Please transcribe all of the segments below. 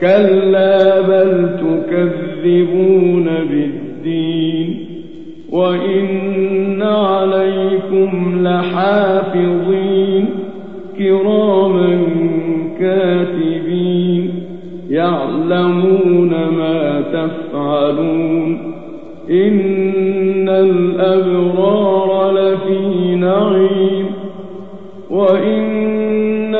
كلا بل تكذبون بالدين وإن عليكم لحافظين كراما كاتبين يعلمون ما تفعلون إن الأبرار لفي نعيم وإن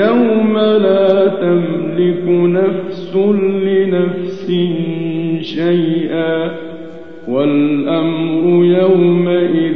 اليوم لا تملك نفس لنفس شيئا والأمر يومئذ